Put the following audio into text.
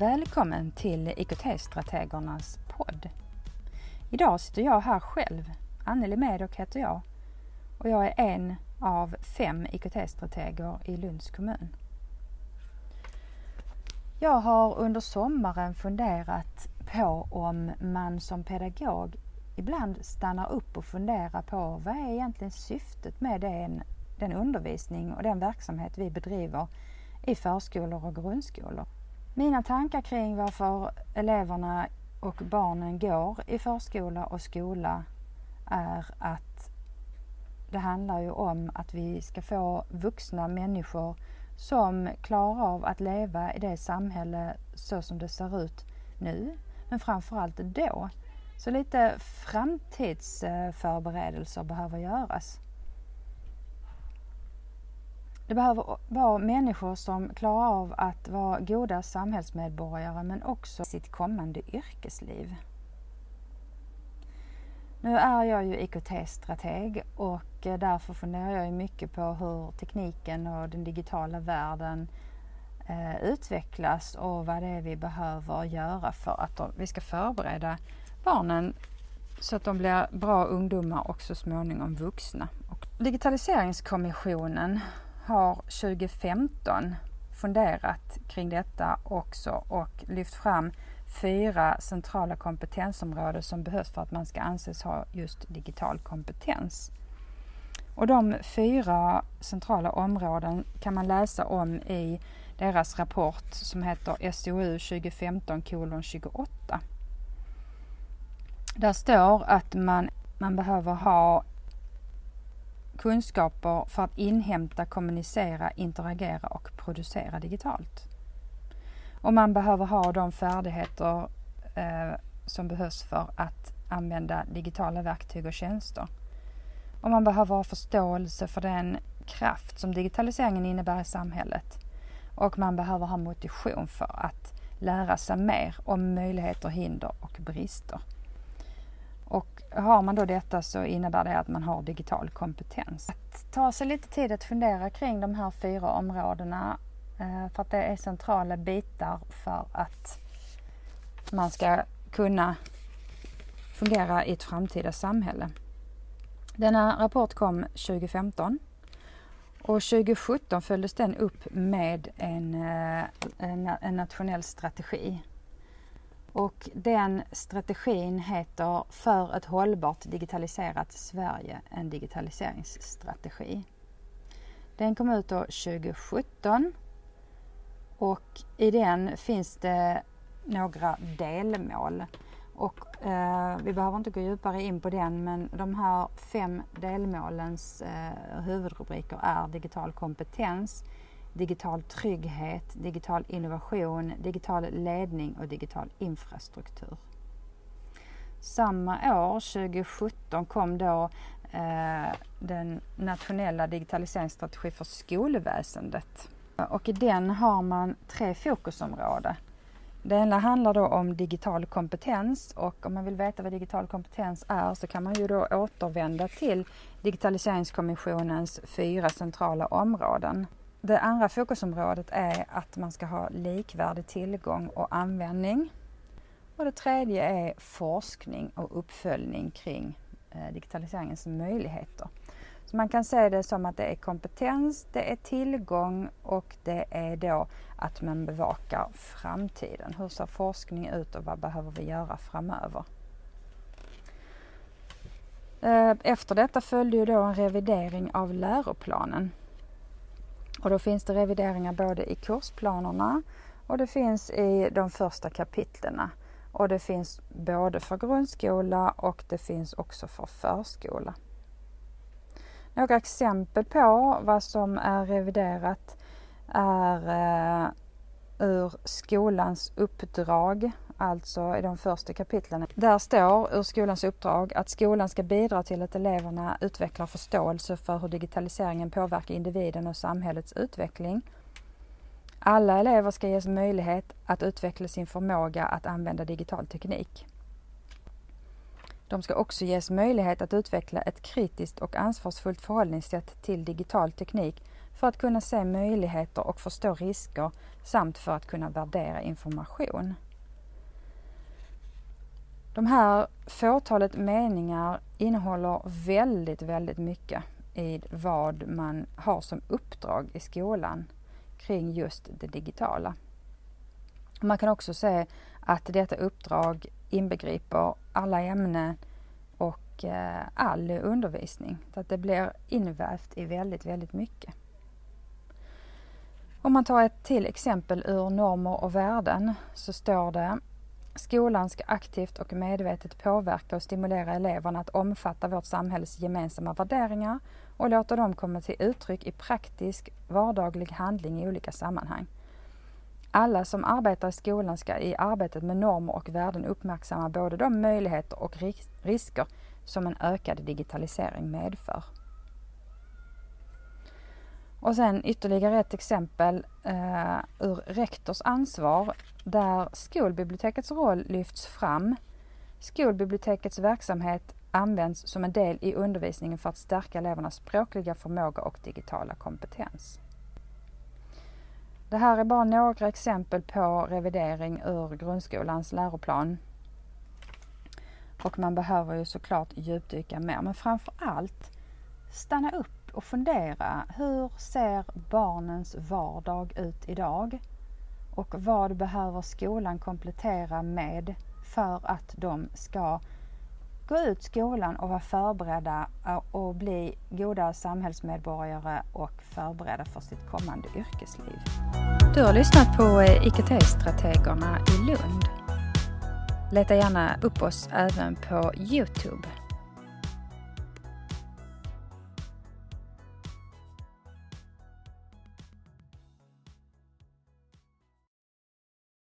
Välkommen till IKT-strategernas podd. Idag sitter jag här själv. Anneli Medok heter jag och jag är en av fem IKT-strateger i Lunds kommun. Jag har under sommaren funderat på om man som pedagog ibland stannar upp och funderar på vad är egentligen syftet med den, den undervisning och den verksamhet vi bedriver i förskolor och grundskolor. Mina tankar kring varför eleverna och barnen går i förskola och skola är att det handlar ju om att vi ska få vuxna människor som klarar av att leva i det samhälle så som det ser ut nu, men framförallt då. Så lite framtidsförberedelser behöver göras. Det behöver vara människor som klarar av att vara goda samhällsmedborgare men också sitt kommande yrkesliv. Nu är jag ju IKT-strateg och eh, därför funderar jag mycket på hur tekniken och den digitala världen eh, utvecklas och vad det är vi behöver göra för att vi ska förbereda barnen så att de blir bra ungdomar och så småningom vuxna. Och Digitaliseringskommissionen har 2015 funderat kring detta också och lyft fram fyra centrala kompetensområden som behövs för att man ska anses ha just digital kompetens. Och de fyra centrala områden kan man läsa om i deras rapport som heter SOU 2015 28. Där står att man, man behöver ha kunskaper för att inhämta, kommunicera, interagera och producera digitalt. Och man behöver ha de färdigheter eh, som behövs för att använda digitala verktyg och tjänster. Och man behöver ha förståelse för den kraft som digitaliseringen innebär i samhället. Och man behöver ha motivation för att lära sig mer om möjligheter, hinder och brister. Och har man då detta så innebär det att man har digital kompetens. Att ta sig lite tid att fundera kring de här fyra områdena eh, för att det är centrala bitar för att man ska kunna fungera i ett framtida samhälle. Denna rapport kom 2015 och 2017 följdes den upp med en, eh, en, en nationell strategi och den strategin heter För ett hållbart digitaliserat Sverige, en digitaliseringsstrategi. Den kom ut 2017 och i den finns det några delmål. Och, eh, vi behöver inte gå djupare in på den men de här fem delmålens eh, huvudrubriker är digital kompetens, digital trygghet, digital innovation, digital ledning och digital infrastruktur. Samma år, 2017, kom då eh, den nationella digitaliseringsstrategi för skolväsendet. Och i den har man tre fokusområden. Det ena handlar då om digital kompetens och om man vill veta vad digital kompetens är så kan man ju då återvända till Digitaliseringskommissionens fyra centrala områden. Det andra fokusområdet är att man ska ha likvärdig tillgång och användning. Och det tredje är forskning och uppföljning kring eh, digitaliseringens möjligheter. Så man kan se det som att det är kompetens, det är tillgång och det är då att man bevakar framtiden. Hur ser forskning ut och vad behöver vi göra framöver? Eh, efter detta följde ju då en revidering av läroplanen och då finns det revideringar både i kursplanerna och det finns i de första kapitlerna. Och det finns både för grundskola och det finns också för förskola. Några exempel på vad som är reviderat är eh, ur skolans uppdrag alltså i de första kapitlen. Där står ur skolans uppdrag att skolan ska bidra till att eleverna utvecklar förståelse för hur digitaliseringen påverkar individen och samhällets utveckling. Alla elever ska ges möjlighet att utveckla sin förmåga att använda digital teknik. De ska också ges möjlighet att utveckla ett kritiskt och ansvarsfullt förhållningssätt till digital teknik för att kunna se möjligheter och förstå risker samt för att kunna värdera information. De här fåtalet meningar innehåller väldigt, väldigt mycket i vad man har som uppdrag i skolan kring just det digitala. Man kan också se att detta uppdrag inbegriper alla ämnen och eh, all undervisning. Så att det blir invävt i väldigt, väldigt mycket. Om man tar ett till exempel ur normer och värden så står det Skolan ska aktivt och medvetet påverka och stimulera eleverna att omfatta vårt samhälles gemensamma värderingar och låta dem komma till uttryck i praktisk vardaglig handling i olika sammanhang. Alla som arbetar i skolan ska i arbetet med normer och värden uppmärksamma både de möjligheter och risker som en ökad digitalisering medför. Och sen ytterligare ett exempel eh, ur rektors ansvar där skolbibliotekets roll lyfts fram. Skolbibliotekets verksamhet används som en del i undervisningen för att stärka elevernas språkliga förmåga och digitala kompetens. Det här är bara några exempel på revidering ur grundskolans läroplan. Och man behöver ju såklart djupdyka mer, men framför allt stanna upp och fundera. Hur ser barnens vardag ut idag? Och vad behöver skolan komplettera med för att de ska gå ut skolan och vara förberedda eh, och bli goda samhällsmedborgare och förberedda för sitt kommande yrkesliv. Du har lyssnat på eh, IKT-strategerna i Lund. Leta gärna upp oss även på Youtube.